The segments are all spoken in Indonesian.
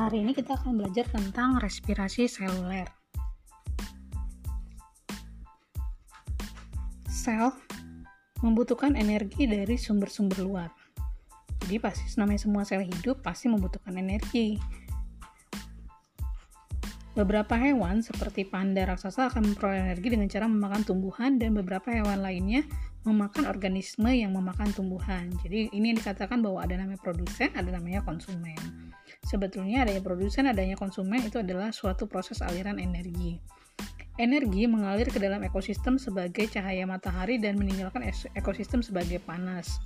Hari ini kita akan belajar tentang respirasi seluler. Sel membutuhkan energi dari sumber-sumber luar. Jadi pasti namanya semua sel hidup pasti membutuhkan energi. Beberapa hewan seperti panda raksasa akan memperoleh energi dengan cara memakan tumbuhan dan beberapa hewan lainnya memakan organisme yang memakan tumbuhan. Jadi ini dikatakan bahwa ada namanya produsen, ada namanya konsumen. Sebetulnya adanya produsen, adanya konsumen itu adalah suatu proses aliran energi. Energi mengalir ke dalam ekosistem sebagai cahaya matahari dan meninggalkan ekosistem sebagai panas.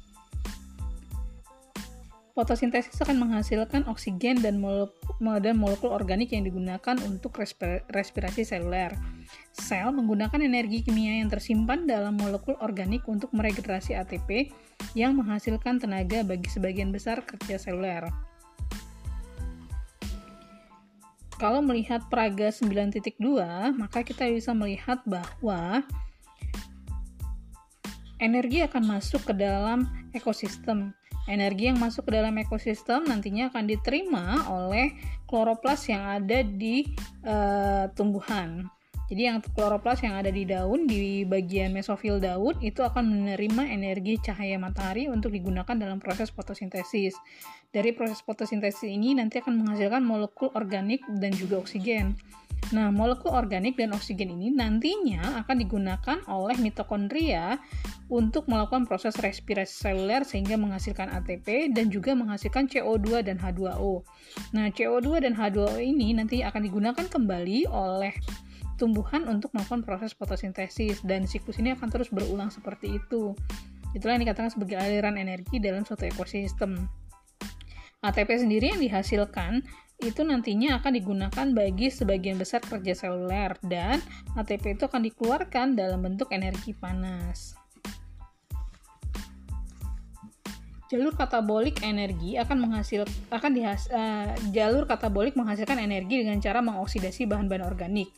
Fotosintesis akan menghasilkan oksigen dan molekul, organik yang digunakan untuk respirasi seluler. Sel menggunakan energi kimia yang tersimpan dalam molekul organik untuk meregenerasi ATP yang menghasilkan tenaga bagi sebagian besar kerja seluler. Kalau melihat Praga 9.2, maka kita bisa melihat bahwa energi akan masuk ke dalam ekosistem. Energi yang masuk ke dalam ekosistem nantinya akan diterima oleh kloroplas yang ada di uh, tumbuhan. Jadi yang kloroplas yang ada di daun di bagian mesofil daun itu akan menerima energi cahaya matahari untuk digunakan dalam proses fotosintesis. Dari proses fotosintesis ini nanti akan menghasilkan molekul organik dan juga oksigen. Nah, molekul organik dan oksigen ini nantinya akan digunakan oleh mitokondria untuk melakukan proses respirasi seluler sehingga menghasilkan ATP dan juga menghasilkan CO2 dan H2O. Nah, CO2 dan H2O ini nanti akan digunakan kembali oleh tumbuhan untuk melakukan proses fotosintesis dan siklus ini akan terus berulang seperti itu. Itulah yang dikatakan sebagai aliran energi dalam suatu ekosistem. ATP sendiri yang dihasilkan itu nantinya akan digunakan bagi sebagian besar kerja seluler dan ATP itu akan dikeluarkan dalam bentuk energi panas. jalur katabolik energi akan menghasil akan dihas, uh, jalur katabolik menghasilkan energi dengan cara mengoksidasi bahan-bahan organik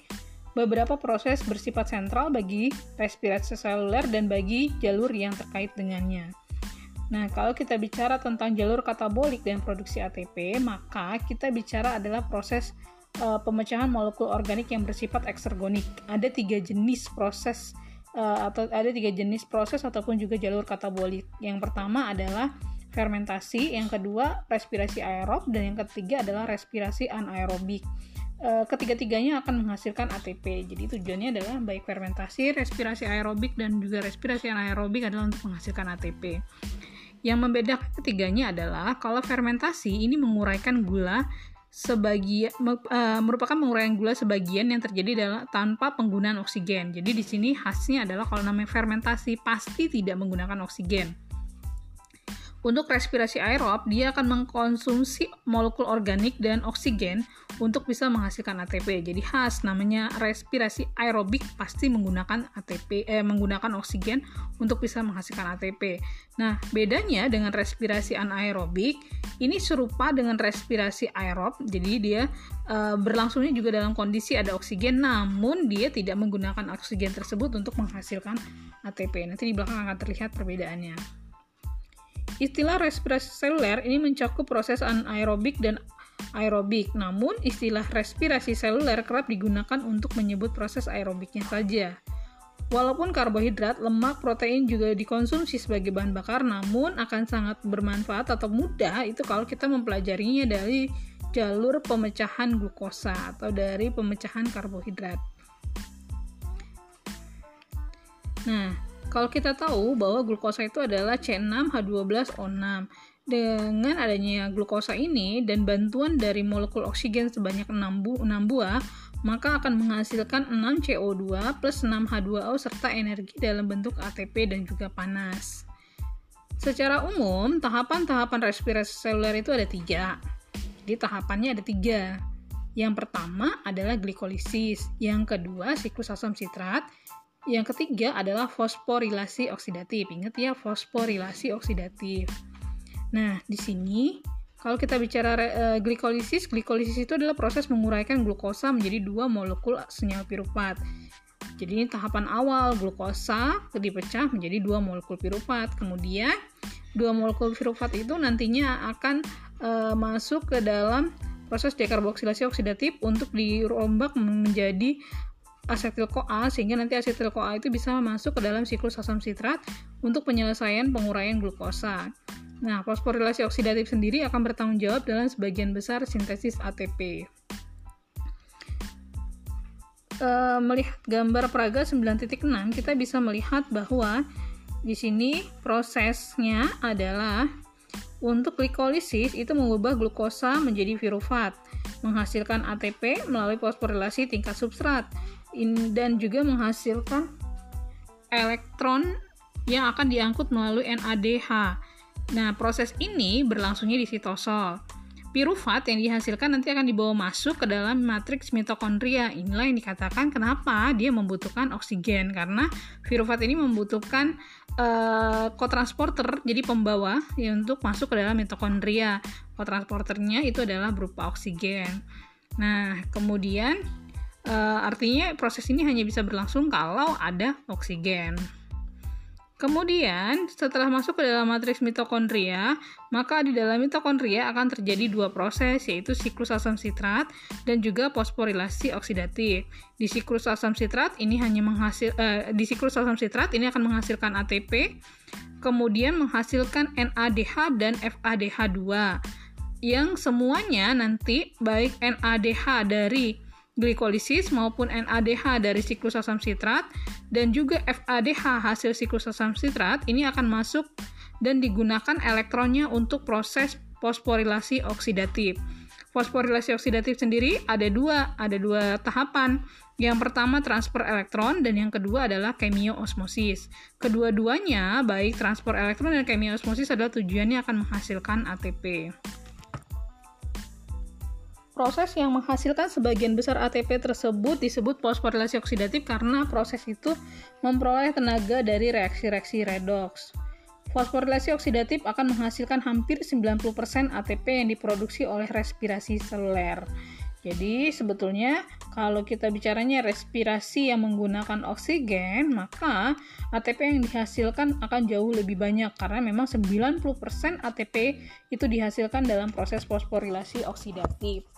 beberapa proses bersifat sentral bagi respirasi seluler dan bagi jalur yang terkait dengannya. Nah, kalau kita bicara tentang jalur katabolik dan produksi ATP, maka kita bicara adalah proses uh, pemecahan molekul organik yang bersifat eksergonik. Ada tiga jenis proses uh, atau ada tiga jenis proses ataupun juga jalur katabolik. Yang pertama adalah fermentasi, yang kedua respirasi aerob, dan yang ketiga adalah respirasi anaerobik. Eh, ketiga-tiganya akan menghasilkan ATP. Jadi tujuannya adalah baik fermentasi, respirasi aerobik dan juga respirasi anaerobik adalah untuk menghasilkan ATP. Yang membedakan ketiganya adalah kalau fermentasi ini menguraikan gula sebagian uh, merupakan penguraian gula sebagian yang terjadi adalah tanpa penggunaan oksigen. Jadi di sini khasnya adalah kalau namanya fermentasi pasti tidak menggunakan oksigen. Untuk respirasi aerob, dia akan mengkonsumsi molekul organik dan oksigen untuk bisa menghasilkan ATP. Jadi khas namanya respirasi aerobik pasti menggunakan ATP eh menggunakan oksigen untuk bisa menghasilkan ATP. Nah, bedanya dengan respirasi anaerobik ini serupa dengan respirasi aerob. Jadi dia e, berlangsungnya juga dalam kondisi ada oksigen namun dia tidak menggunakan oksigen tersebut untuk menghasilkan ATP. Nanti di belakang akan terlihat perbedaannya. Istilah respirasi seluler ini mencakup proses anaerobik dan aerobik. Namun, istilah respirasi seluler kerap digunakan untuk menyebut proses aerobiknya saja. Walaupun karbohidrat, lemak, protein juga dikonsumsi sebagai bahan bakar, namun akan sangat bermanfaat atau mudah itu kalau kita mempelajarinya dari jalur pemecahan glukosa atau dari pemecahan karbohidrat. Nah, kalau kita tahu bahwa glukosa itu adalah C6H12O6, dengan adanya glukosa ini dan bantuan dari molekul oksigen sebanyak 6, bu 6 buah, maka akan menghasilkan 6 CO2 plus 6 H2O serta energi dalam bentuk ATP dan juga panas. Secara umum, tahapan-tahapan respirasi seluler itu ada tiga. Jadi tahapannya ada tiga. Yang pertama adalah glikolisis, yang kedua siklus asam sitrat, yang ketiga adalah fosforilasi oksidatif. Ingat ya, fosforilasi oksidatif. Nah, di sini kalau kita bicara uh, glikolisis, glikolisis itu adalah proses menguraikan glukosa menjadi dua molekul senyawa piruvat. Jadi ini tahapan awal glukosa dipecah menjadi dua molekul piruvat. Kemudian dua molekul piruvat itu nantinya akan uh, masuk ke dalam proses dekarboksilasi oksidatif untuk dirombak menjadi asetil CoA sehingga nanti asetil CoA itu bisa masuk ke dalam siklus asam sitrat untuk penyelesaian penguraian glukosa. Nah, fosforilasi oksidatif sendiri akan bertanggung jawab dalam sebagian besar sintesis ATP. E, melihat gambar Praga 9.6, kita bisa melihat bahwa di sini prosesnya adalah untuk glikolisis itu mengubah glukosa menjadi pirufat, menghasilkan ATP melalui fosforilasi tingkat substrat dan juga menghasilkan elektron yang akan diangkut melalui NADH. Nah, proses ini berlangsungnya di sitosol. Pirufat yang dihasilkan nanti akan dibawa masuk ke dalam matriks mitokondria. Inilah yang dikatakan kenapa dia membutuhkan oksigen karena pirufat ini membutuhkan uh, jadi pembawa ya, untuk masuk ke dalam mitokondria. Kotransporternya itu adalah berupa oksigen. Nah, kemudian uh, artinya proses ini hanya bisa berlangsung kalau ada oksigen. Kemudian, setelah masuk ke dalam matriks mitokondria, maka di dalam mitokondria akan terjadi dua proses, yaitu siklus asam sitrat dan juga fosforilasi oksidatif. Di siklus asam sitrat ini hanya menghasil uh, di siklus asam sitrat ini akan menghasilkan ATP, kemudian menghasilkan NADH dan FADH2 yang semuanya nanti baik NADH dari glikolisis maupun NADH dari siklus asam sitrat dan juga FADH hasil siklus asam sitrat ini akan masuk dan digunakan elektronnya untuk proses fosforilasi oksidatif. Fosforilasi oksidatif sendiri ada dua, ada dua tahapan. Yang pertama transfer elektron dan yang kedua adalah kemioosmosis. Kedua-duanya, baik transfer elektron dan kemioosmosis adalah tujuannya akan menghasilkan ATP. Proses yang menghasilkan sebagian besar ATP tersebut disebut fosforilasi oksidatif karena proses itu memperoleh tenaga dari reaksi-reaksi redoks. Fosforilasi oksidatif akan menghasilkan hampir 90% ATP yang diproduksi oleh respirasi seluler. Jadi sebetulnya kalau kita bicaranya respirasi yang menggunakan oksigen, maka ATP yang dihasilkan akan jauh lebih banyak karena memang 90% ATP itu dihasilkan dalam proses fosforilasi oksidatif.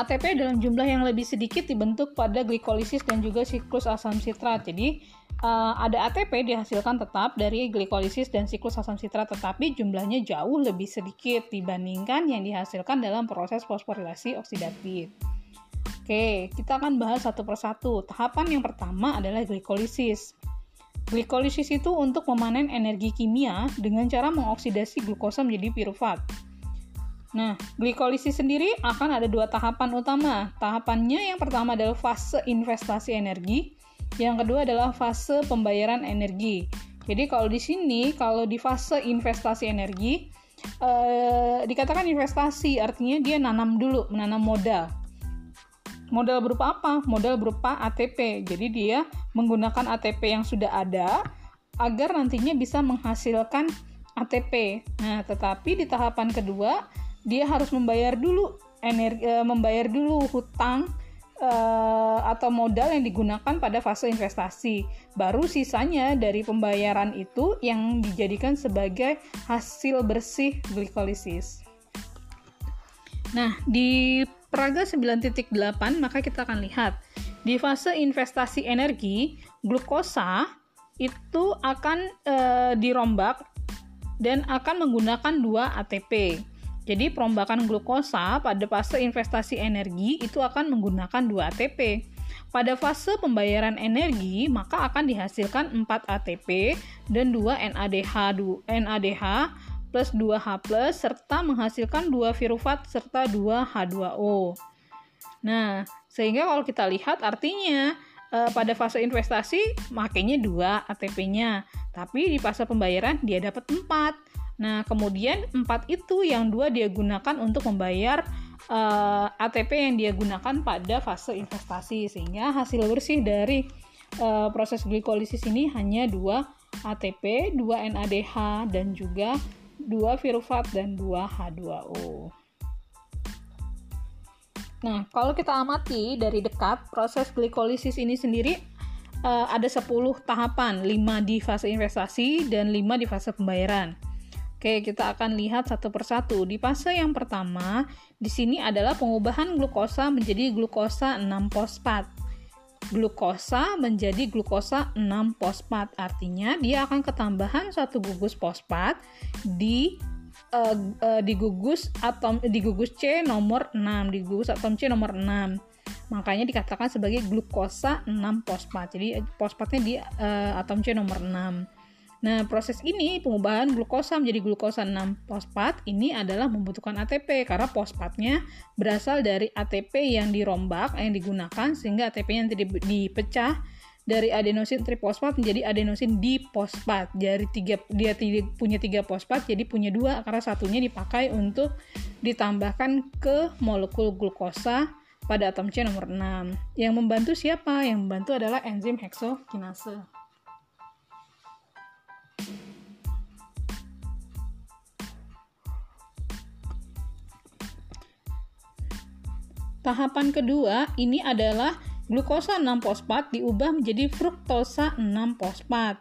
ATP dalam jumlah yang lebih sedikit dibentuk pada glikolisis dan juga siklus asam sitrat. Jadi uh, ada ATP dihasilkan tetap dari glikolisis dan siklus asam sitrat, tetapi jumlahnya jauh lebih sedikit dibandingkan yang dihasilkan dalam proses fosforilasi oksidatif. Oke, kita akan bahas satu persatu. Tahapan yang pertama adalah glikolisis. Glikolisis itu untuk memanen energi kimia dengan cara mengoksidasi glukosa menjadi pirufat. Nah, glikolisis sendiri akan ada dua tahapan utama. Tahapannya yang pertama adalah fase investasi energi, yang kedua adalah fase pembayaran energi. Jadi kalau di sini, kalau di fase investasi energi, eh, dikatakan investasi, artinya dia nanam dulu, menanam modal. Modal berupa apa? Modal berupa ATP. Jadi dia menggunakan ATP yang sudah ada agar nantinya bisa menghasilkan ATP. Nah, tetapi di tahapan kedua dia harus membayar dulu energi uh, membayar dulu hutang uh, atau modal yang digunakan pada fase investasi. Baru sisanya dari pembayaran itu yang dijadikan sebagai hasil bersih glikolisis. Nah, di Praga 9.8 maka kita akan lihat di fase investasi energi, glukosa itu akan e, dirombak dan akan menggunakan dua ATP. Jadi perombakan glukosa pada fase investasi energi itu akan menggunakan 2 ATP. Pada fase pembayaran energi, maka akan dihasilkan 4 ATP dan 2 NADH, NADH plus 2H+, serta menghasilkan 2 virufat serta 2 H2O. Nah, sehingga kalau kita lihat artinya eh, pada fase investasi makanya 2 ATP-nya, tapi di fase pembayaran dia dapat 4. Nah, kemudian empat itu yang dua dia gunakan untuk membayar uh, eh, ATP yang dia gunakan pada fase investasi sehingga hasil bersih dari uh, proses glikolisis ini hanya dua ATP, dua NADH dan juga dua virufat dan dua H2O. Nah, kalau kita amati dari dekat proses glikolisis ini sendiri uh, ada 10 tahapan, 5 di fase investasi dan 5 di fase pembayaran. Oke, kita akan lihat satu persatu. Di fase yang pertama, di sini adalah pengubahan glukosa menjadi glukosa 6-fosfat. Glukosa menjadi glukosa 6-fosfat. Artinya, dia akan ketambahan satu gugus fosfat di uh, uh, di gugus atom di gugus C nomor 6, di gugus atom C nomor 6. Makanya dikatakan sebagai glukosa 6-fosfat. Jadi fosfatnya di uh, atom C nomor 6. Nah, proses ini pengubahan glukosa menjadi glukosa 6-fosfat ini adalah membutuhkan ATP karena fosfatnya berasal dari ATP yang dirombak yang digunakan sehingga ATP yang dipecah dari adenosin trifosfat menjadi adenosin difosfat. Jadi tiga dia punya tiga fosfat jadi punya dua karena satunya dipakai untuk ditambahkan ke molekul glukosa pada atom C nomor 6. Yang membantu siapa? Yang membantu adalah enzim heksokinase. Tahapan kedua ini adalah glukosa 6-fosfat diubah menjadi fruktosa 6-fosfat.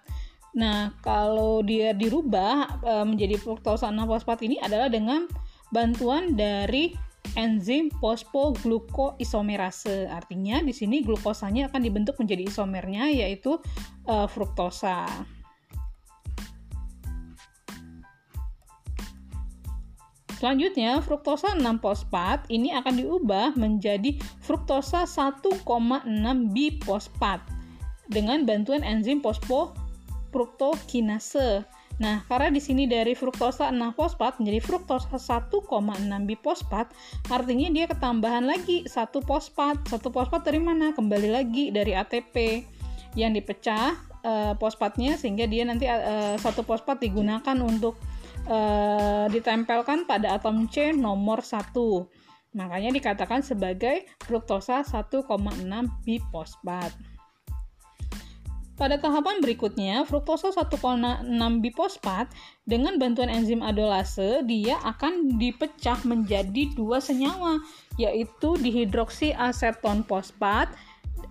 Nah, kalau dia dirubah e, menjadi fruktosa 6-fosfat ini adalah dengan bantuan dari enzim fosfoglukoisomerase. Artinya di sini glukosanya akan dibentuk menjadi isomernya yaitu e, fruktosa. Selanjutnya, fruktosa 6-fosfat ini akan diubah menjadi fruktosa 1,6 bifosfat dengan bantuan enzim fosfofruktokinase. Nah, karena di sini dari fruktosa 6-fosfat menjadi fruktosa 1,6 bifosfat, artinya dia ketambahan lagi satu fosfat. Satu fosfat dari mana? Kembali lagi dari ATP yang dipecah uh, fosfatnya sehingga dia nanti uh, satu fosfat digunakan untuk uh, ditempelkan pada atom C nomor 1. Makanya dikatakan sebagai fruktosa 1,6 bifosfat. Pada tahapan berikutnya, fruktosa 1,6 bifosfat dengan bantuan enzim adolase, dia akan dipecah menjadi dua senyawa, yaitu dihidroksiaseton fosfat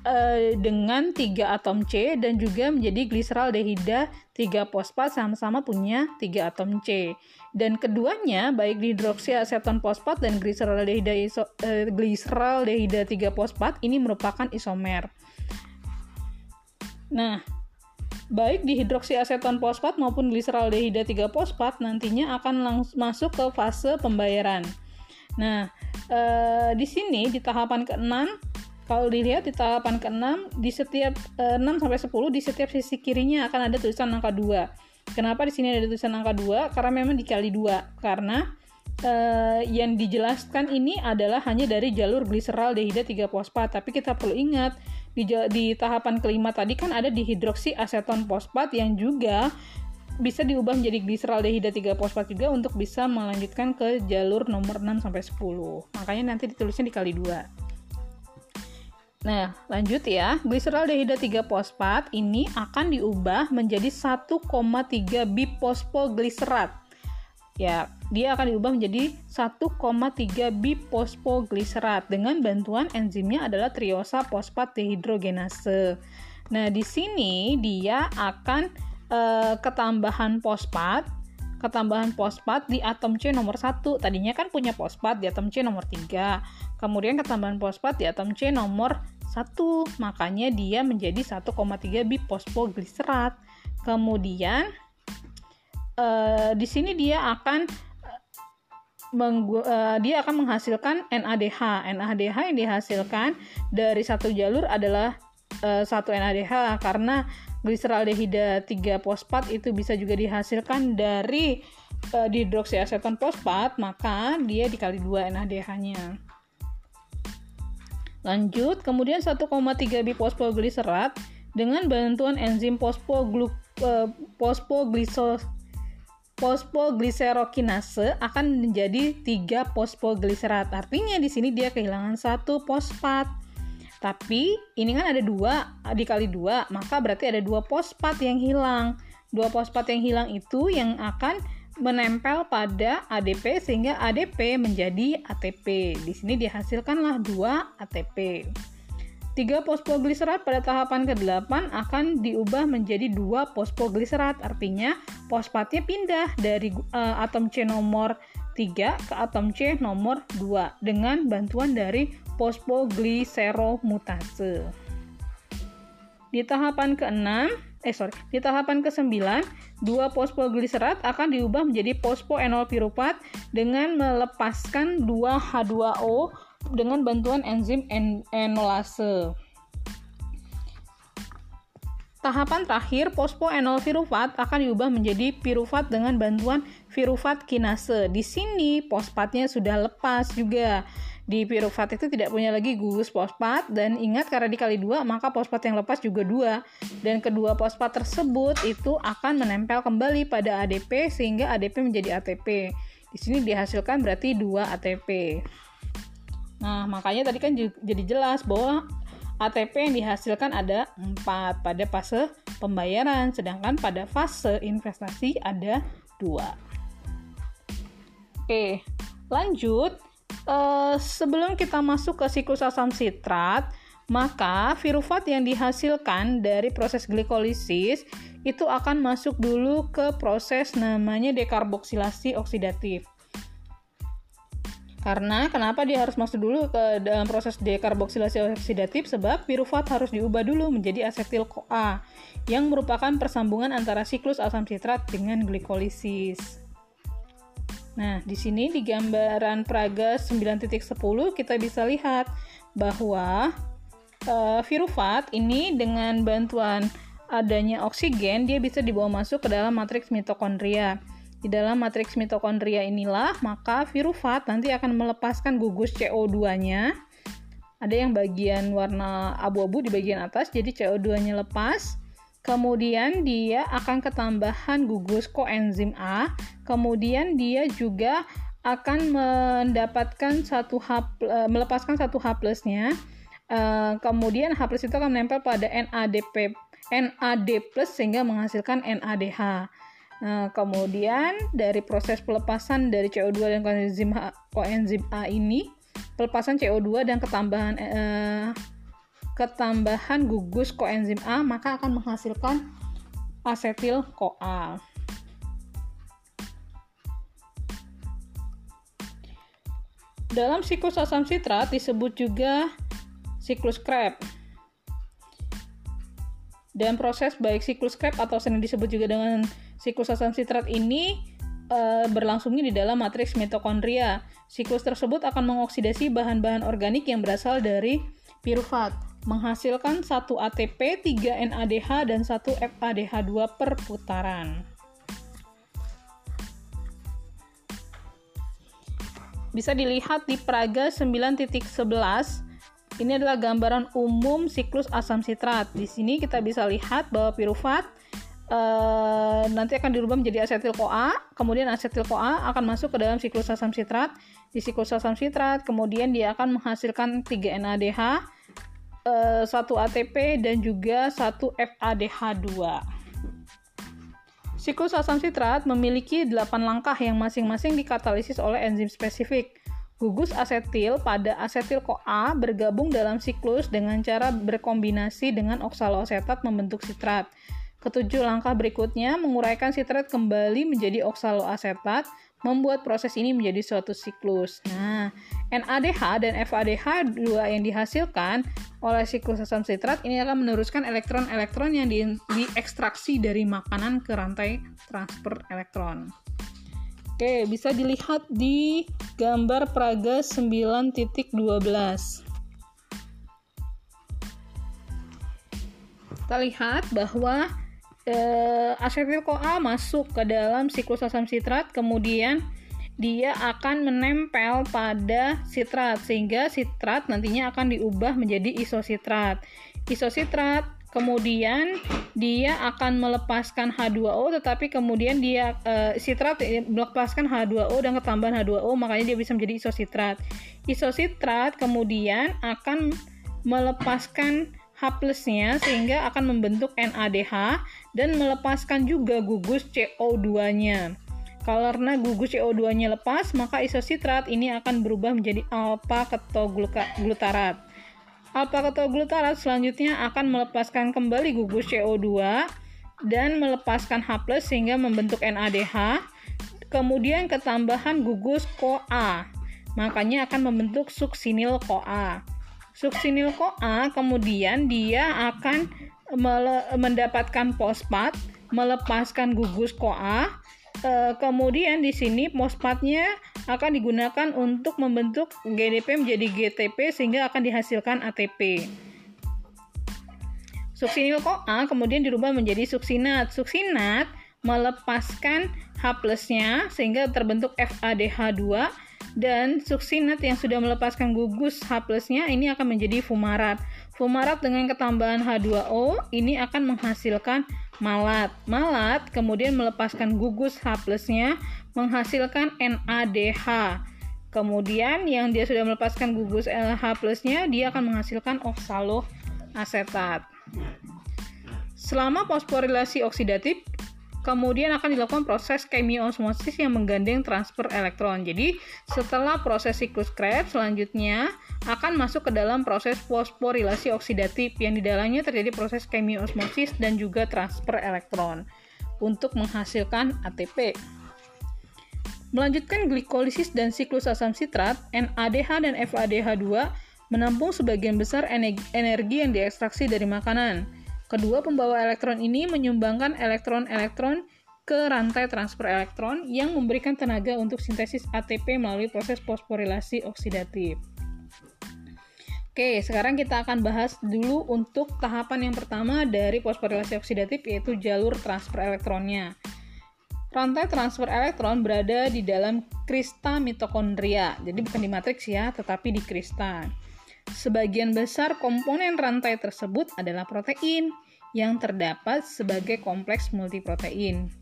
uh, dengan tiga atom C dan juga menjadi gliseraldehida 3 fosfat sama-sama punya tiga atom C. Dan keduanya baik dihidroksiaseton fosfat dan gliseraldehida iso, uh, gliseraldehida 3 fosfat ini merupakan isomer. Nah, baik dihidroksiaseton fosfat maupun gliseraldehida 3 fosfat nantinya akan langsung masuk ke fase pembayaran. Nah, eh, di sini di tahapan ke-6 kalau dilihat di tahapan ke-6 di setiap e, 6 sampai 10 di setiap sisi kirinya akan ada tulisan angka 2. Kenapa di sini ada tulisan angka 2? Karena memang dikali 2. Karena e, yang dijelaskan ini adalah hanya dari jalur gliseral dehida 3 fosfat, tapi kita perlu ingat di, di tahapan kelima tadi kan ada dihidroksi aseton fosfat yang juga bisa diubah menjadi gliseraldehida 3 fosfat juga untuk bisa melanjutkan ke jalur nomor 6 sampai 10. Makanya nanti ditulisnya dikali 2. Nah, lanjut ya. Gliseraldehida 3 fosfat ini akan diubah menjadi 1,3 bifosfogliserat. Ya, dia akan diubah menjadi 1,3 bifosfogliserat dengan bantuan enzimnya adalah triosa fosfat dehidrogenase. Nah, di sini dia akan e, ketambahan fosfat ketambahan fosfat di atom C nomor 1. Tadinya kan punya fosfat di atom C nomor 3. Kemudian ketambahan fosfat di atom C nomor 1, makanya dia menjadi 1,3 bifosfogliserat. Kemudian uh, di sini dia akan uh, dia akan menghasilkan NADH. NADH yang dihasilkan dari satu jalur adalah uh, satu NADH karena gliseraldehida 3 fosfat itu bisa juga dihasilkan dari uh, dihidroksiaseton fosfat, maka dia dikali 2 NADH-nya. Lanjut, kemudian 1,3 bifosfogliserat dengan bantuan enzim fosfoglu, uh, fosfogliserokinase akan menjadi 3 fosfogliserat. Artinya di sini dia kehilangan satu fosfat. Tapi ini kan ada dua dikali dua, maka berarti ada dua fosfat yang hilang. Dua fosfat yang hilang itu yang akan menempel pada ADP sehingga ADP menjadi ATP. Di sini dihasilkanlah dua ATP. Tiga fosfogliserat pada tahapan ke-8 akan diubah menjadi dua fosfogliserat. Artinya fosfatnya pindah dari uh, atom C nomor 3 ke atom C nomor 2 dengan bantuan dari fosfogliseromutase. Di tahapan ke-6, eh sorry, di tahapan ke-9, dua fosfogliserat akan diubah menjadi fosfoenol piruvat dengan melepaskan 2 H2O dengan bantuan enzim en enolase. Tahapan terakhir, fosfoenol pirufat akan diubah menjadi pirufat dengan bantuan pirufat kinase. Di sini fosfatnya sudah lepas juga. Di pirufat itu tidak punya lagi gugus fosfat dan ingat karena dikali dua maka fosfat yang lepas juga dua dan kedua fosfat tersebut itu akan menempel kembali pada ADP sehingga ADP menjadi ATP. Di sini dihasilkan berarti dua ATP. Nah, makanya tadi kan jadi jelas bahwa ATP yang dihasilkan ada 4 pada fase pembayaran, sedangkan pada fase investasi ada 2. Oke, lanjut. Uh, sebelum kita masuk ke siklus asam sitrat, maka pirufat yang dihasilkan dari proses glikolisis itu akan masuk dulu ke proses namanya dekarboksilasi oksidatif. Karena kenapa dia harus masuk dulu ke dalam proses dekarboksilasi oksidatif? Sebab pirufat harus diubah dulu menjadi asetil CoA yang merupakan persambungan antara siklus asam sitrat dengan glikolisis. Nah, di sini di gambaran Praga 9.10 kita bisa lihat bahwa uh, pirufat ini dengan bantuan adanya oksigen dia bisa dibawa masuk ke dalam matriks mitokondria. Di dalam matriks mitokondria inilah, maka virufat nanti akan melepaskan gugus CO2-nya. Ada yang bagian warna abu-abu di bagian atas, jadi CO2-nya lepas. Kemudian dia akan ketambahan gugus koenzim A. Kemudian dia juga akan mendapatkan satu H, e, melepaskan satu H plusnya. E, kemudian H plus itu akan menempel pada NADP, NAD plus sehingga menghasilkan NADH. Nah, kemudian dari proses pelepasan dari CO2 dan koenzim A, ini, pelepasan CO2 dan ketambahan eh, ketambahan gugus koenzim A maka akan menghasilkan asetil CoA. Dalam siklus asam sitrat disebut juga siklus Krebs. Dan proses baik siklus Krebs atau sering disebut juga dengan Siklus asam sitrat ini e, berlangsungnya di dalam matriks mitokondria. Siklus tersebut akan mengoksidasi bahan-bahan organik yang berasal dari pirufat, menghasilkan 1 ATP, 3 NADH, dan 1 FADH2 per putaran. Bisa dilihat di Praga 9.11 ini adalah gambaran umum siklus asam sitrat. Di sini kita bisa lihat bahwa pirufat uh, nanti akan dirubah menjadi asetil CoA, kemudian asetil CoA akan masuk ke dalam siklus asam sitrat. Di siklus asam sitrat, kemudian dia akan menghasilkan 3 NADH, uh, 1 ATP dan juga 1 FADH2. Siklus asam sitrat memiliki 8 langkah yang masing-masing dikatalisis oleh enzim spesifik. Gugus asetil pada asetil CoA bergabung dalam siklus dengan cara berkombinasi dengan oksaloasetat membentuk sitrat. Ketujuh langkah berikutnya menguraikan sitrat kembali menjadi oksaloasetat, membuat proses ini menjadi suatu siklus. Nah, NADH dan FADH2 yang dihasilkan oleh siklus asam sitrat ini akan meneruskan elektron-elektron yang di, diekstraksi dari makanan ke rantai transfer elektron. Oke, bisa dilihat di gambar Praga 9.12. Kita lihat bahwa eh, asetil CoA masuk ke dalam siklus asam sitrat, kemudian dia akan menempel pada sitrat sehingga sitrat nantinya akan diubah menjadi isositrat. Isositrat kemudian dia akan melepaskan H2O tetapi kemudian dia uh, sitrat melepaskan H2O dan ketambahan H2O makanya dia bisa menjadi isositrat. Isositrat kemudian akan melepaskan H plusnya sehingga akan membentuk NADH dan melepaskan juga gugus CO2-nya. Karena gugus CO2-nya lepas, maka isositrat ini akan berubah menjadi alpha ketoglutarat. Alpha ketoglutarat selanjutnya akan melepaskan kembali gugus CO2 dan melepaskan H+ sehingga membentuk NADH. Kemudian ketambahan gugus CoA. Makanya akan membentuk suksinil CoA. Suksinil CoA kemudian dia akan mendapatkan fosfat, melepaskan gugus CoA Uh, kemudian di sini fosfatnya akan digunakan untuk membentuk GDP menjadi GTP sehingga akan dihasilkan ATP. Suksinil CoA kemudian dirubah menjadi suksinat. Suksinat melepaskan H nya sehingga terbentuk FADH2 dan suksinat yang sudah melepaskan gugus H nya ini akan menjadi fumarat. Fumarat dengan ketambahan H2O ini akan menghasilkan malat. Malat kemudian melepaskan gugus H nya menghasilkan NADH. Kemudian yang dia sudah melepaskan gugus H nya dia akan menghasilkan oksaloasetat. Selama fosforilasi oksidatif, kemudian akan dilakukan proses kemiosmosis yang menggandeng transfer elektron. Jadi, setelah proses siklus Krebs, selanjutnya akan masuk ke dalam proses fosforilasi oksidatif yang di dalamnya terjadi proses kemiosmosis dan juga transfer elektron untuk menghasilkan ATP. Melanjutkan glikolisis dan siklus asam sitrat, NADH dan FADH2 menampung sebagian besar energi yang diekstraksi dari makanan. Kedua pembawa elektron ini menyumbangkan elektron-elektron ke rantai transfer elektron yang memberikan tenaga untuk sintesis ATP melalui proses fosforilasi oksidatif. Oke, sekarang kita akan bahas dulu untuk tahapan yang pertama dari fosforilasi oksidatif yaitu jalur transfer elektronnya. Rantai transfer elektron berada di dalam krista mitokondria. Jadi bukan di matriks ya, tetapi di krista. Sebagian besar komponen rantai tersebut adalah protein yang terdapat sebagai kompleks multiprotein.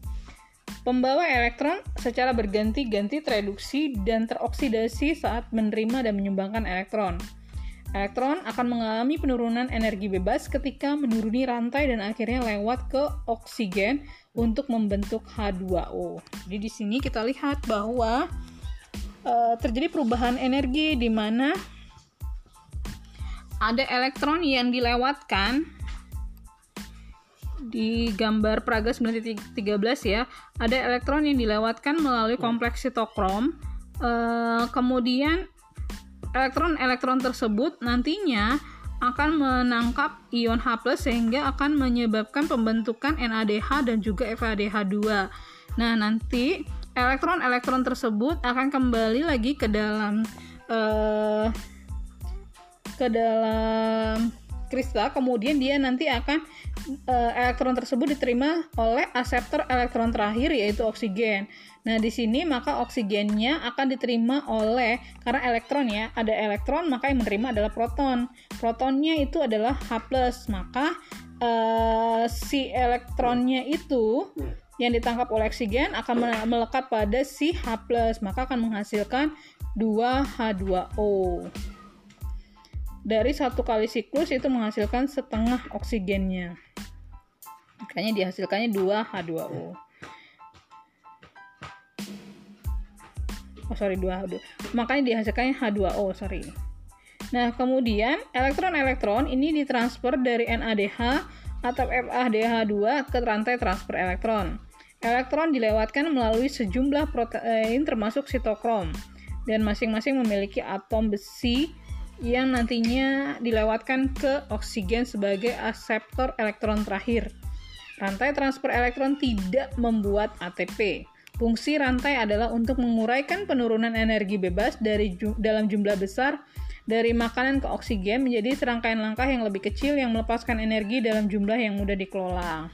Pembawa elektron secara berganti-ganti tereduksi dan teroksidasi saat menerima dan menyumbangkan elektron. Elektron akan mengalami penurunan energi bebas ketika menuruni rantai dan akhirnya lewat ke oksigen untuk membentuk H2O. Jadi di sini kita lihat bahwa e, terjadi perubahan energi di mana ada elektron yang dilewatkan di gambar Praga 913 ya ada elektron yang dilewatkan melalui kompleks sitokrom e, kemudian elektron-elektron tersebut nantinya akan menangkap ion H+ sehingga akan menyebabkan pembentukan NADH dan juga FADH2. Nah, nanti elektron-elektron tersebut akan kembali lagi ke dalam uh, ke dalam kristal kemudian dia nanti akan uh, elektron tersebut diterima oleh aseptor elektron terakhir yaitu oksigen. Nah, di sini maka oksigennya akan diterima oleh karena elektron ya, ada elektron maka yang menerima adalah proton. Protonnya itu adalah H+, maka uh, si elektronnya itu yang ditangkap oleh oksigen akan melekat pada si H+, maka akan menghasilkan 2H2O dari satu kali siklus itu menghasilkan setengah oksigennya. Makanya dihasilkannya 2 H2O. Oh sorry 2 H2. Makanya dihasilkannya H2O, sorry. Nah, kemudian elektron-elektron ini ditransfer dari NADH atau FADH2 ke rantai transfer elektron. Elektron dilewatkan melalui sejumlah protein termasuk sitokrom dan masing-masing memiliki atom besi yang nantinya dilewatkan ke oksigen sebagai aseptor elektron terakhir. Rantai transfer elektron tidak membuat ATP. Fungsi rantai adalah untuk menguraikan penurunan energi bebas dari ju dalam jumlah besar dari makanan ke oksigen menjadi serangkaian langkah yang lebih kecil yang melepaskan energi dalam jumlah yang mudah dikelola.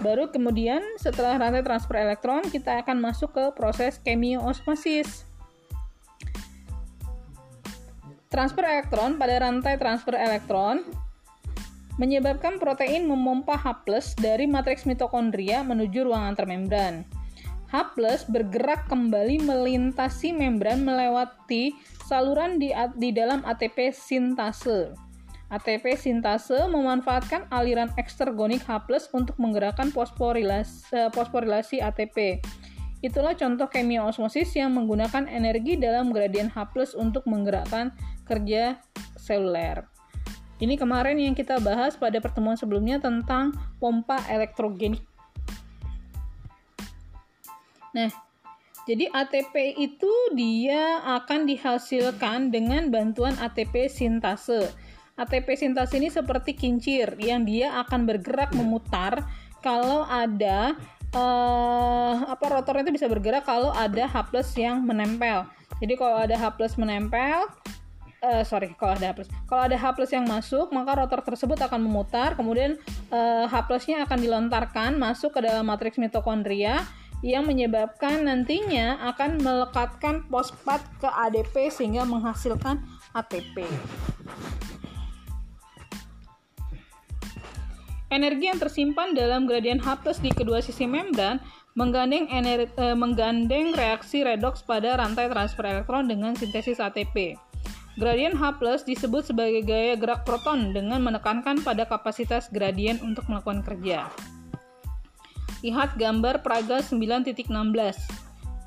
Baru kemudian setelah rantai transfer elektron kita akan masuk ke proses kemiosmosis. Transfer elektron pada rantai transfer elektron menyebabkan protein memompa H+ dari matriks mitokondria menuju ruang antarmembran. H+ bergerak kembali melintasi membran melewati saluran di, di dalam ATP sintase. ATP sintase memanfaatkan aliran ekstergonik H+ untuk menggerakkan fosforilasi, eh, fosforilasi ATP. Itulah contoh kemiosmosis yang menggunakan energi dalam gradien H+ untuk menggerakkan kerja seluler. Ini kemarin yang kita bahas pada pertemuan sebelumnya tentang pompa elektrogenik. Nah, jadi ATP itu dia akan dihasilkan dengan bantuan ATP sintase. ATP sintase ini seperti kincir yang dia akan bergerak memutar kalau ada uh, apa rotornya itu bisa bergerak kalau ada H+ yang menempel. Jadi kalau ada H+ menempel, uh, sorry kalau ada H plus kalau ada H plus yang masuk maka rotor tersebut akan memutar kemudian uh, H plusnya akan dilontarkan masuk ke dalam matriks mitokondria yang menyebabkan nantinya akan melekatkan fosfat ke ADP sehingga menghasilkan ATP. Energi yang tersimpan dalam gradien H plus di kedua sisi membran menggandeng, energi, eh, menggandeng reaksi redoks pada rantai transfer elektron dengan sintesis ATP. Gradien H+ disebut sebagai gaya gerak proton dengan menekankan pada kapasitas gradien untuk melakukan kerja. Lihat gambar Praga 9.16.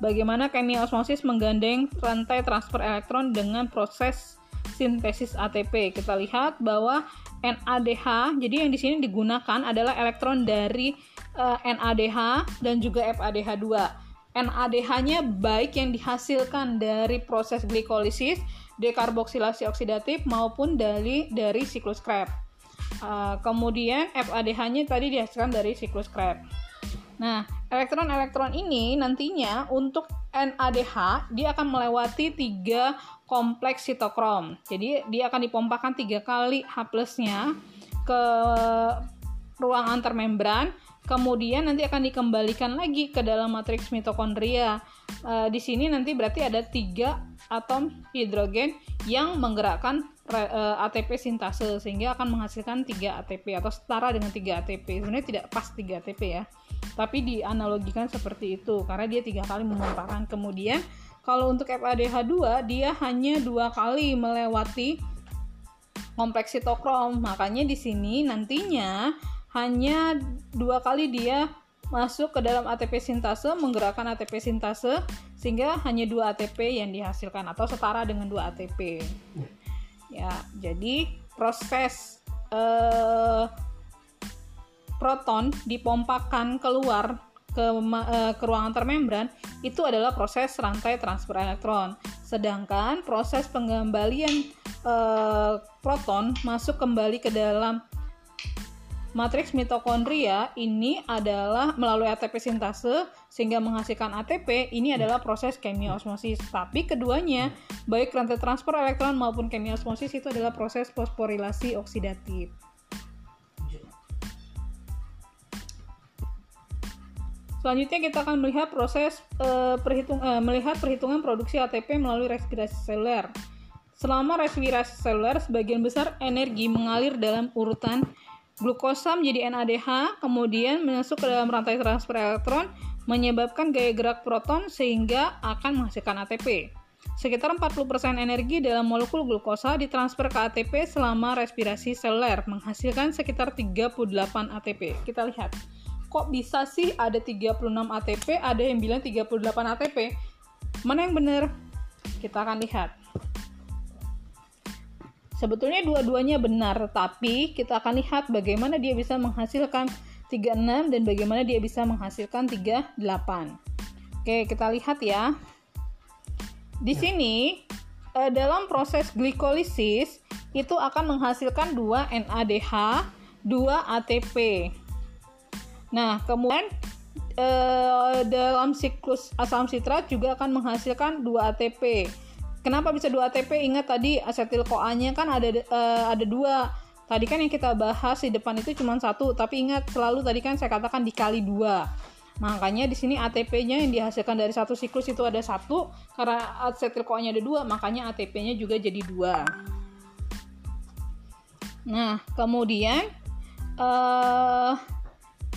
Bagaimana kimia osmosis menggandeng rantai transfer elektron dengan proses sintesis ATP. Kita lihat bahwa NADH, jadi yang di sini digunakan adalah elektron dari uh, eh, NADH dan juga FADH2. NADH-nya baik yang dihasilkan dari proses glikolisis dekarboksilasi oksidatif maupun dari dari siklus Krebs. Uh, kemudian FADH-nya tadi dihasilkan dari siklus Krebs. Nah, elektron-elektron ini nantinya untuk NADH dia akan melewati tiga kompleks sitokrom. Jadi dia akan dipompakan tiga kali H plusnya ke ruang antar membran kemudian nanti akan dikembalikan lagi ke dalam matriks mitokondria. Uh, di sini nanti berarti ada tiga atom hidrogen yang menggerakkan uh, eh, ATP sintase sehingga akan menghasilkan 3 ATP atau setara dengan 3 ATP. Sebenarnya tidak pas 3 ATP ya, tapi dianalogikan seperti itu karena dia tiga kali memutarkan. Kemudian kalau untuk FADH2 dia hanya dua kali melewati kompleks sitokrom. Makanya di sini nantinya hanya dua kali dia masuk ke dalam ATP sintase menggerakkan ATP sintase sehingga hanya dua ATP yang dihasilkan atau setara dengan dua ATP ya jadi proses eh, proton dipompakan keluar ke, eh, ke ruangan termembran itu adalah proses rantai transfer elektron. Sedangkan proses pengembalian eh, proton masuk kembali ke dalam Matriks mitokondria ini adalah melalui ATP sintase sehingga menghasilkan ATP. Ini adalah proses kemiosmosis. Tapi keduanya, baik rantai transfer elektron maupun kemiosmosis itu adalah proses fosforilasi oksidatif. Selanjutnya kita akan melihat proses uh, perhitung, uh, melihat perhitungan produksi ATP melalui respirasi seluler. Selama respirasi seluler, sebagian besar energi mengalir dalam urutan Glukosa menjadi NADH, kemudian masuk ke dalam rantai transfer elektron, menyebabkan gaya gerak proton sehingga akan menghasilkan ATP. Sekitar 40% energi dalam molekul glukosa ditransfer ke ATP selama respirasi seluler, menghasilkan sekitar 38 ATP. Kita lihat, kok bisa sih ada 36 ATP, ada yang bilang 38 ATP? Mana yang benar? Kita akan lihat. Sebetulnya dua-duanya benar, tapi kita akan lihat bagaimana dia bisa menghasilkan 36 dan bagaimana dia bisa menghasilkan 38. Oke, kita lihat ya. Di ya. sini eh, dalam proses glikolisis itu akan menghasilkan 2 NADH, 2 ATP. Nah, kemudian eh, dalam siklus asam sitrat juga akan menghasilkan 2 ATP. Kenapa bisa dua ATP? Ingat tadi asetil CoA-nya kan ada uh, ada dua. Tadi kan yang kita bahas di depan itu cuma satu, tapi ingat selalu tadi kan saya katakan dikali dua. Makanya di sini ATP-nya yang dihasilkan dari satu siklus itu ada satu, karena asetil CoA-nya ada dua, makanya ATP-nya juga jadi dua. Nah, kemudian uh,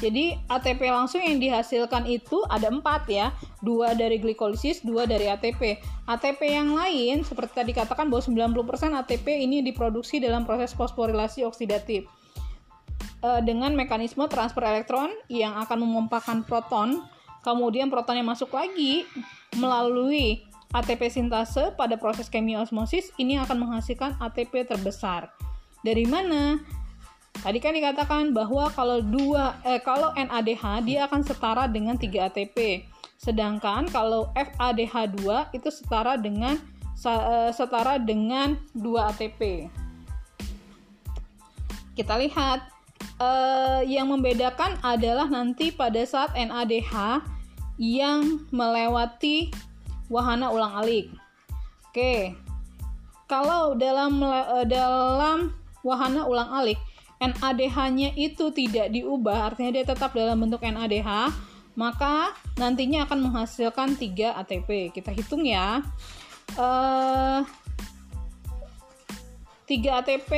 jadi ATP langsung yang dihasilkan itu ada empat ya, dua dari glikolisis, dua dari ATP. ATP yang lain seperti tadi katakan bahwa 90% ATP ini diproduksi dalam proses fosforilasi oksidatif e, dengan mekanisme transfer elektron yang akan memompakan proton, kemudian protonnya masuk lagi melalui ATP sintase pada proses kemiosmosis ini akan menghasilkan ATP terbesar. Dari mana? Tadi kan dikatakan bahwa kalau dua eh, kalau NADH dia akan setara dengan 3 ATP. Sedangkan kalau FADH2 itu setara dengan eh, setara dengan 2 ATP. Kita lihat eh, yang membedakan adalah nanti pada saat NADH yang melewati wahana ulang-alik. Oke. Kalau dalam eh, dalam wahana ulang-alik NADH-nya itu tidak diubah, artinya dia tetap dalam bentuk NADH, maka nantinya akan menghasilkan 3 ATP. Kita hitung ya. Uh, 3 ATP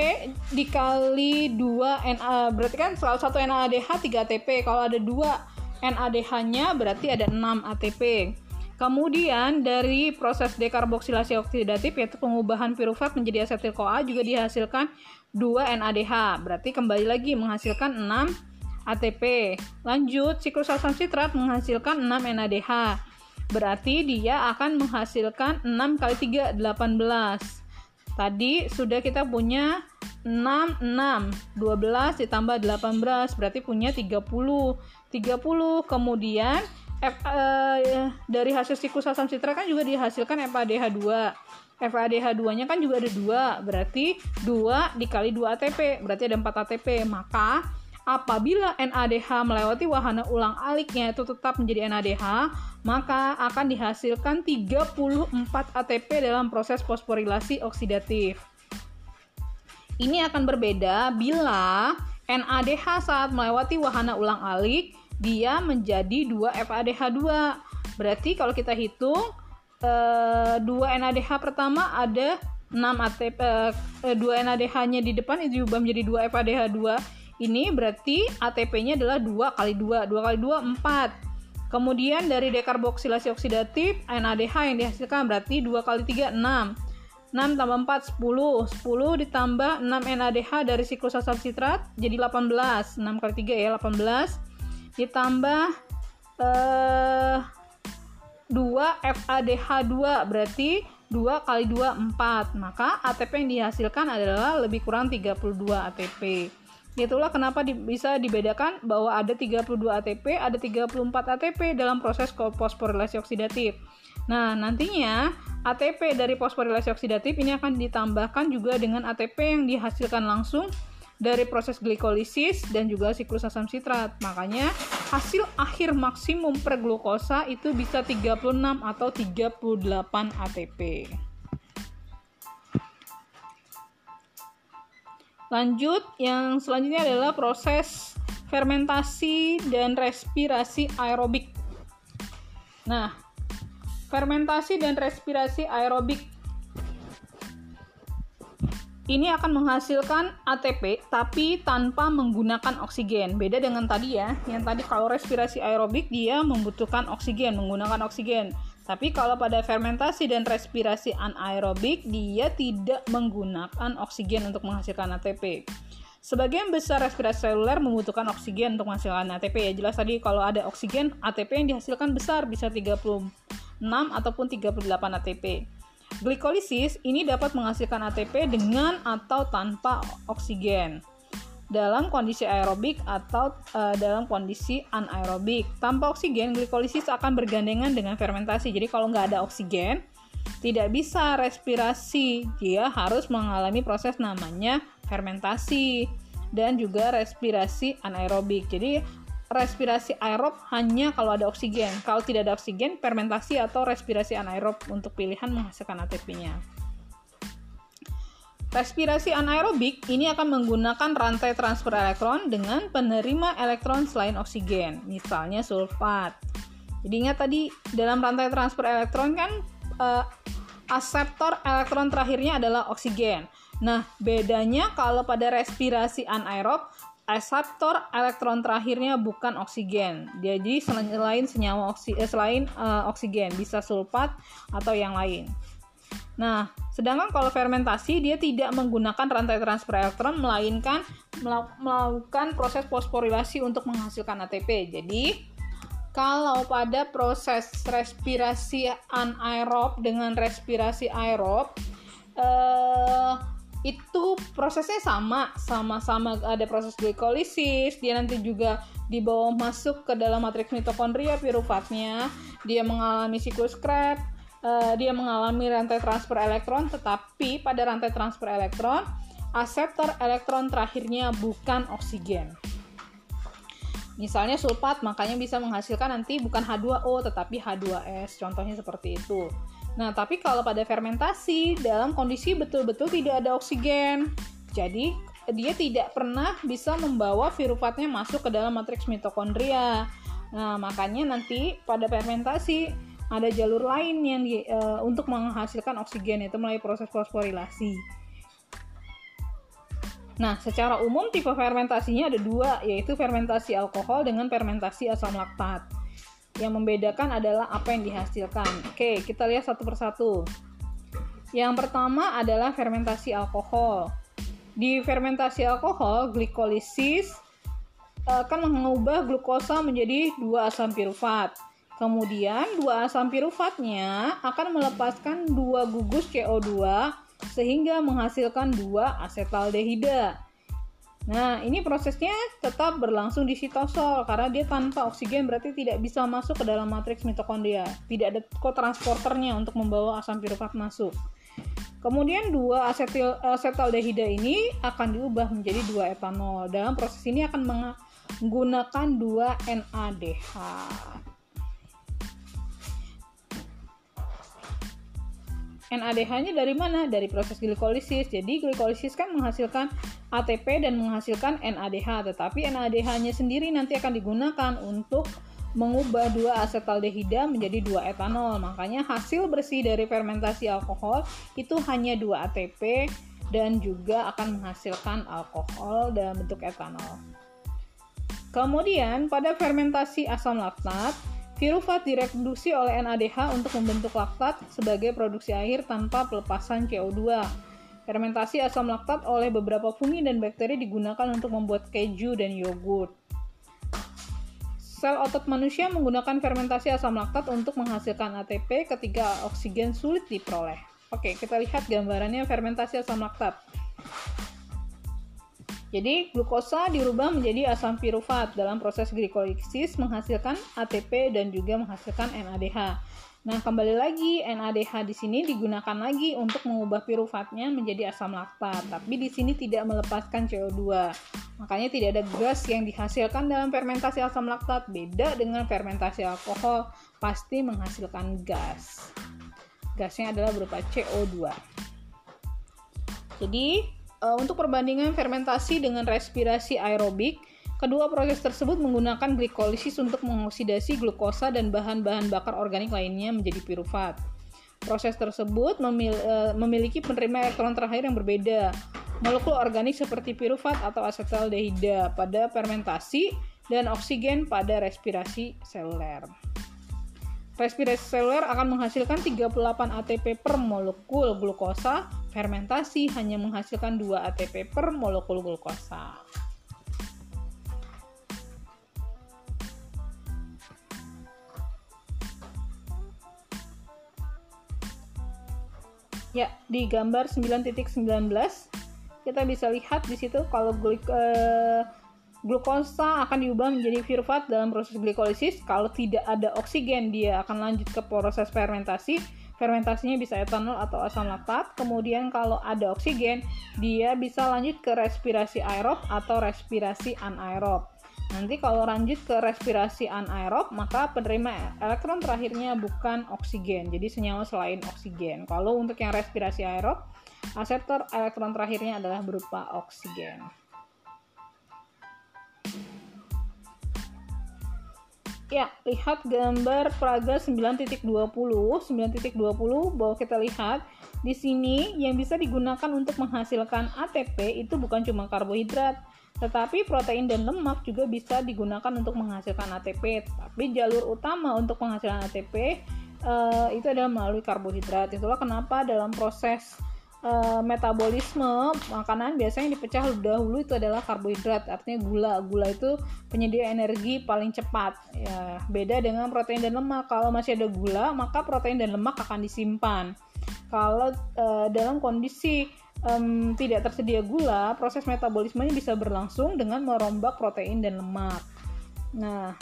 dikali 2 NA berarti kan salah satu NADH 3 ATP. Kalau ada 2 NADH-nya berarti ada 6 ATP. Kemudian dari proses dekarboksilasi oksidatif yaitu pengubahan pirufat menjadi asetil CoA juga dihasilkan 2 NADH. Berarti kembali lagi menghasilkan 6 ATP. Lanjut, siklus asam sitrat menghasilkan 6 NADH. Berarti dia akan menghasilkan 6 kali 3, 18. Tadi sudah kita punya 6, 6. 12 ditambah 18, berarti punya 30. 30, kemudian F, uh, dari hasil siklus asam sitrat kan juga dihasilkan FADH2. FADH2-nya kan juga ada dua, berarti 2 dikali 2 ATP, berarti ada 4 ATP. Maka apabila NADH melewati wahana ulang aliknya itu tetap menjadi NADH, maka akan dihasilkan 34 ATP dalam proses fosforilasi oksidatif. Ini akan berbeda bila NADH saat melewati wahana ulang alik dia menjadi 2 FADH2. Berarti kalau kita hitung Eh, dua NADH pertama ada 6 ATP uh, dua NADH-nya di depan itu diubah menjadi 2 FADH2 ini berarti ATP-nya adalah 2 kali 2 2 kali 2 4 kemudian dari dekarboksilasi oksidatif NADH yang dihasilkan berarti 2 kali 3 6 6 tambah 4 10 10 ditambah 6 NADH dari siklus asam sitrat jadi 18 6 kali 3 ya 18 ditambah eh 2 FADH2 berarti 2 kali 2 4 maka ATP yang dihasilkan adalah lebih kurang 32 ATP itulah kenapa di, bisa dibedakan bahwa ada 32 ATP ada 34 ATP dalam proses fosforilasi oksidatif. Nah nantinya ATP dari fosforilasi oksidatif ini akan ditambahkan juga dengan ATP yang dihasilkan langsung dari proses glikolisis dan juga siklus asam sitrat. Makanya hasil akhir maksimum per glukosa itu bisa 36 atau 38 ATP. Lanjut, yang selanjutnya adalah proses fermentasi dan respirasi aerobik. Nah, fermentasi dan respirasi aerobik ini akan menghasilkan ATP tapi tanpa menggunakan oksigen. Beda dengan tadi ya, yang tadi kalau respirasi aerobik dia membutuhkan oksigen, menggunakan oksigen. Tapi kalau pada fermentasi dan respirasi anaerobik dia tidak menggunakan oksigen untuk menghasilkan ATP. Sebagian besar respirasi seluler membutuhkan oksigen untuk menghasilkan ATP ya. Jelas tadi kalau ada oksigen, ATP yang dihasilkan besar bisa 36 ataupun 38 ATP. Glikolisis ini dapat menghasilkan ATP dengan atau tanpa oksigen dalam kondisi aerobik atau uh, dalam kondisi anaerobik. Tanpa oksigen, glikolisis akan bergandengan dengan fermentasi. Jadi kalau nggak ada oksigen, tidak bisa respirasi. Dia harus mengalami proses namanya fermentasi dan juga respirasi anaerobik. Jadi respirasi aerob hanya kalau ada oksigen. Kalau tidak ada oksigen, fermentasi atau respirasi anaerob untuk pilihan menghasilkan ATP-nya. Respirasi anaerobik ini akan menggunakan rantai transfer elektron dengan penerima elektron selain oksigen, misalnya sulfat. Jadi ingat tadi dalam rantai transfer elektron kan uh, aseptor elektron terakhirnya adalah oksigen. Nah, bedanya kalau pada respirasi anaerob reseptor elektron terakhirnya bukan oksigen. Jadi selain senyawa oksi, eh, selain uh, oksigen bisa sulfat atau yang lain. Nah, sedangkan kalau fermentasi dia tidak menggunakan rantai transfer elektron melainkan melakukan proses fosforilasi untuk menghasilkan ATP. Jadi kalau pada proses respirasi anaerob dengan respirasi aerob eh, itu prosesnya sama sama-sama ada proses glikolisis dia nanti juga dibawa masuk ke dalam matriks mitokondria piruvatnya dia mengalami siklus Krebs uh, dia mengalami rantai transfer elektron tetapi pada rantai transfer elektron aseptor elektron terakhirnya bukan oksigen. Misalnya sulfat makanya bisa menghasilkan nanti bukan H2O tetapi H2S contohnya seperti itu Nah, tapi kalau pada fermentasi dalam kondisi betul-betul tidak ada oksigen, jadi dia tidak pernah bisa membawa virufatnya masuk ke dalam matriks mitokondria. Nah, makanya nanti pada fermentasi ada jalur lain yang di, e, untuk menghasilkan oksigen itu melalui proses fosforilasi. Nah, secara umum tipe fermentasinya ada dua, yaitu fermentasi alkohol dengan fermentasi asam laktat. Yang membedakan adalah apa yang dihasilkan. Oke, kita lihat satu persatu. Yang pertama adalah fermentasi alkohol. Di fermentasi alkohol, glikolisis eh, akan mengubah glukosa menjadi dua asam pirufat. Kemudian, dua asam pirufatnya akan melepaskan dua gugus CO2 sehingga menghasilkan dua asetaldehida. Nah, ini prosesnya tetap berlangsung di sitosol karena dia tanpa oksigen berarti tidak bisa masuk ke dalam matriks mitokondria. Tidak ada kotransporternya untuk membawa asam pirufat masuk. Kemudian dua asetil asetaldehida ini akan diubah menjadi dua etanol. Dalam proses ini akan menggunakan dua NADH. NADH-nya dari mana? Dari proses glikolisis. Jadi glikolisis kan menghasilkan ATP dan menghasilkan NADH, tetapi NADH-nya sendiri nanti akan digunakan untuk mengubah dua asetaldehida menjadi dua etanol. Makanya hasil bersih dari fermentasi alkohol itu hanya dua ATP dan juga akan menghasilkan alkohol dalam bentuk etanol. Kemudian pada fermentasi asam laktat Pirufat direduksi oleh NADH untuk membentuk laktat sebagai produksi air tanpa pelepasan CO2. Fermentasi asam laktat oleh beberapa fungi dan bakteri digunakan untuk membuat keju dan yogurt. Sel otot manusia menggunakan fermentasi asam laktat untuk menghasilkan ATP ketika oksigen sulit diperoleh. Oke, kita lihat gambarannya fermentasi asam laktat. Jadi glukosa dirubah menjadi asam pirufat dalam proses glikolisis menghasilkan ATP dan juga menghasilkan NADH. Nah, kembali lagi NADH di sini digunakan lagi untuk mengubah piruvatnya menjadi asam laktat, tapi di sini tidak melepaskan CO2. Makanya tidak ada gas yang dihasilkan dalam fermentasi asam laktat, beda dengan fermentasi alkohol pasti menghasilkan gas. Gasnya adalah berupa CO2. Jadi, uh, untuk perbandingan fermentasi dengan respirasi aerobik, kedua proses tersebut menggunakan glikolisis untuk mengoksidasi glukosa dan bahan-bahan bakar organik lainnya menjadi pirufat. Proses tersebut memil uh, memiliki penerima elektron terakhir yang berbeda. Molekul organik seperti pirufat atau asetaldehida pada fermentasi dan oksigen pada respirasi seluler. Respirasi seluler akan menghasilkan 38 ATP per molekul glukosa, fermentasi hanya menghasilkan 2 ATP per molekul glukosa. Ya, di gambar 9.19 kita bisa lihat di situ kalau glik, eh, Glukosa akan diubah menjadi pirufat dalam proses glikolisis. Kalau tidak ada oksigen, dia akan lanjut ke proses fermentasi. Fermentasinya bisa etanol atau asam laktat. Kemudian kalau ada oksigen, dia bisa lanjut ke respirasi aerob atau respirasi anaerob. Nanti kalau lanjut ke respirasi anaerob, maka penerima elektron terakhirnya bukan oksigen, jadi senyawa selain oksigen. Kalau untuk yang respirasi aerob, aseptor elektron terakhirnya adalah berupa oksigen. Ya, lihat gambar Praga 9.20. 9.20 bahwa kita lihat di sini yang bisa digunakan untuk menghasilkan ATP itu bukan cuma karbohidrat, tetapi protein dan lemak juga bisa digunakan untuk menghasilkan ATP. Tapi jalur utama untuk penghasilan ATP uh, eh, itu adalah melalui karbohidrat. Itulah kenapa dalam proses uh, metabolisme makanan biasanya dipecah dahulu itu adalah karbohidrat. Artinya gula. Gula itu penyedia energi paling cepat. Ya beda dengan protein dan lemak. Kalau masih ada gula maka protein dan lemak akan disimpan. Kalau uh, dalam kondisi um, tidak tersedia gula proses metabolismenya bisa berlangsung dengan merombak protein dan lemak nah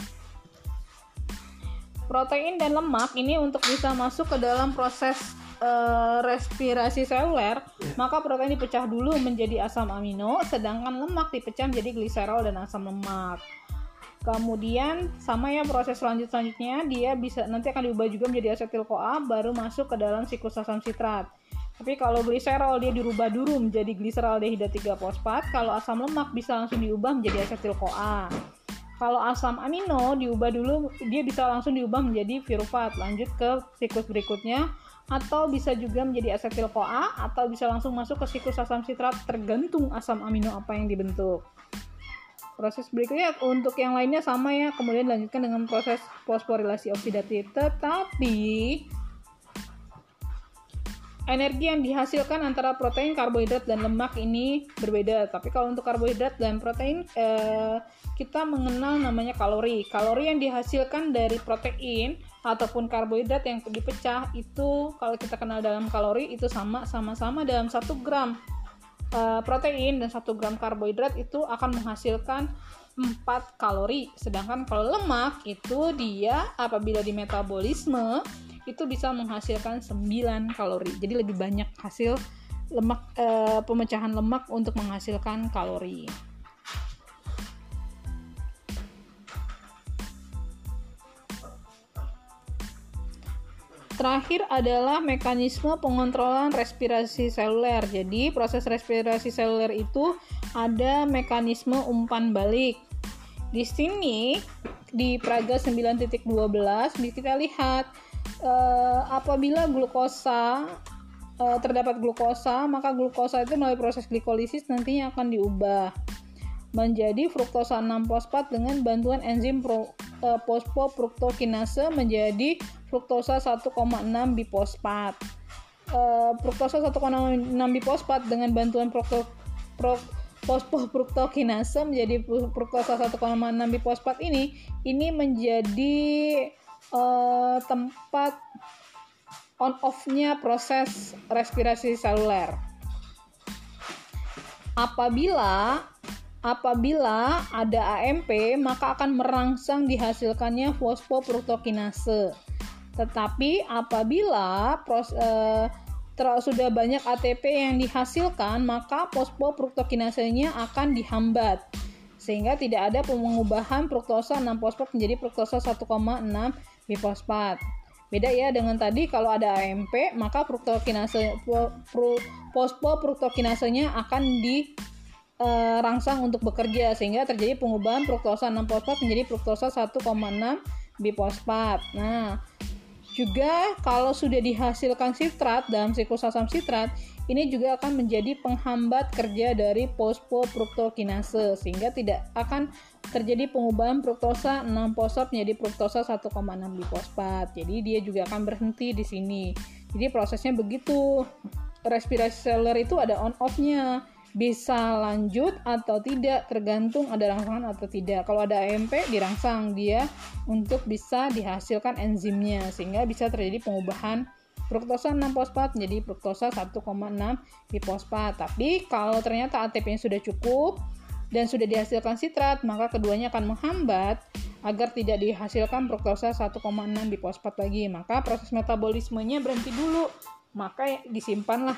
protein dan lemak ini untuk bisa masuk ke dalam proses uh, respirasi seluler, yeah. maka protein dipecah dulu menjadi asam amino, sedangkan lemak dipecah menjadi gliserol dan asam lemak. Kemudian sama ya proses selanjut selanjutnya dia bisa nanti akan diubah juga menjadi asetil CoA baru masuk ke dalam siklus asam sitrat. Tapi kalau gliserol dia dirubah dulu menjadi gliseraldehida 3 fosfat, kalau asam lemak bisa langsung diubah menjadi asetil CoA. Kalau asam amino diubah dulu dia bisa langsung diubah menjadi pirufat. Lanjut ke siklus berikutnya atau bisa juga menjadi asetil CoA atau bisa langsung masuk ke siklus asam sitrat tergantung asam amino apa yang dibentuk. Proses berikutnya untuk yang lainnya sama ya, kemudian lanjutkan dengan proses fosforilasi oksidatif. Tetapi energi yang dihasilkan antara protein, karbohidrat, dan lemak ini berbeda. Tapi kalau untuk karbohidrat dan protein, eh, kita mengenal namanya kalori. Kalori yang dihasilkan dari protein ataupun karbohidrat yang dipecah itu kalau kita kenal dalam kalori itu sama sama-sama dalam satu gram eh, protein dan satu gram karbohidrat itu akan menghasilkan 4 kalori. Sedangkan kalau lemak itu dia apabila di metabolisme itu bisa menghasilkan 9 kalori. Jadi lebih banyak hasil lemak e, pemecahan lemak untuk menghasilkan kalori. Terakhir adalah mekanisme pengontrolan respirasi seluler. Jadi, proses respirasi seluler itu ada mekanisme umpan balik. Di sini di Praga 9.12 kita lihat uh, apabila glukosa uh, terdapat glukosa, maka glukosa itu melalui proses glikolisis nantinya akan diubah menjadi fruktosa 6 fosfat dengan bantuan enzim pro, uh, fosfofruktokinase menjadi fruktosa 1,6 bifosfat. Uh, fruktosa 1,6 bifosfat dengan bantuan frukto, pro, fosfofruktokinase menjadi fruktosa 1,6 bifosfat ini ini menjadi uh, tempat on off-nya proses respirasi seluler. Apabila apabila ada AMP, maka akan merangsang dihasilkannya fosfofruktokinase. Tetapi apabila pros, uh, sudah banyak ATP yang dihasilkan, maka fosfofruktokinasenya akan dihambat sehingga tidak ada pengubahan fruktosa 6 fosfat menjadi fruktosa 1,6 bifosfat. Beda ya dengan tadi kalau ada AMP maka fruktokinase fosfofruktokinasenya akan dirangsang e, untuk bekerja sehingga terjadi pengubahan fruktosa 6 fosfat menjadi fruktosa 1,6 bifosfat. Nah, juga kalau sudah dihasilkan sitrat dalam siklus asam sitrat, ini juga akan menjadi penghambat kerja dari fosfofruktokinase sehingga tidak akan terjadi pengubahan fruktosa 6 fosfat menjadi fruktosa 1,6 bifosfat. Jadi dia juga akan berhenti di sini. Jadi prosesnya begitu. Respirasi seluler itu ada on off-nya. Bisa lanjut atau tidak tergantung ada rangsangan atau tidak. Kalau ada AMP dirangsang dia untuk bisa dihasilkan enzimnya sehingga bisa terjadi pengubahan fruktosa 6 fosfat menjadi fruktosa 1,6 fosfat. Tapi kalau ternyata ATP-nya sudah cukup dan sudah dihasilkan sitrat, maka keduanya akan menghambat agar tidak dihasilkan fruktosa 1,6 fosfat lagi. Maka proses metabolismenya berhenti dulu. Maka disimpanlah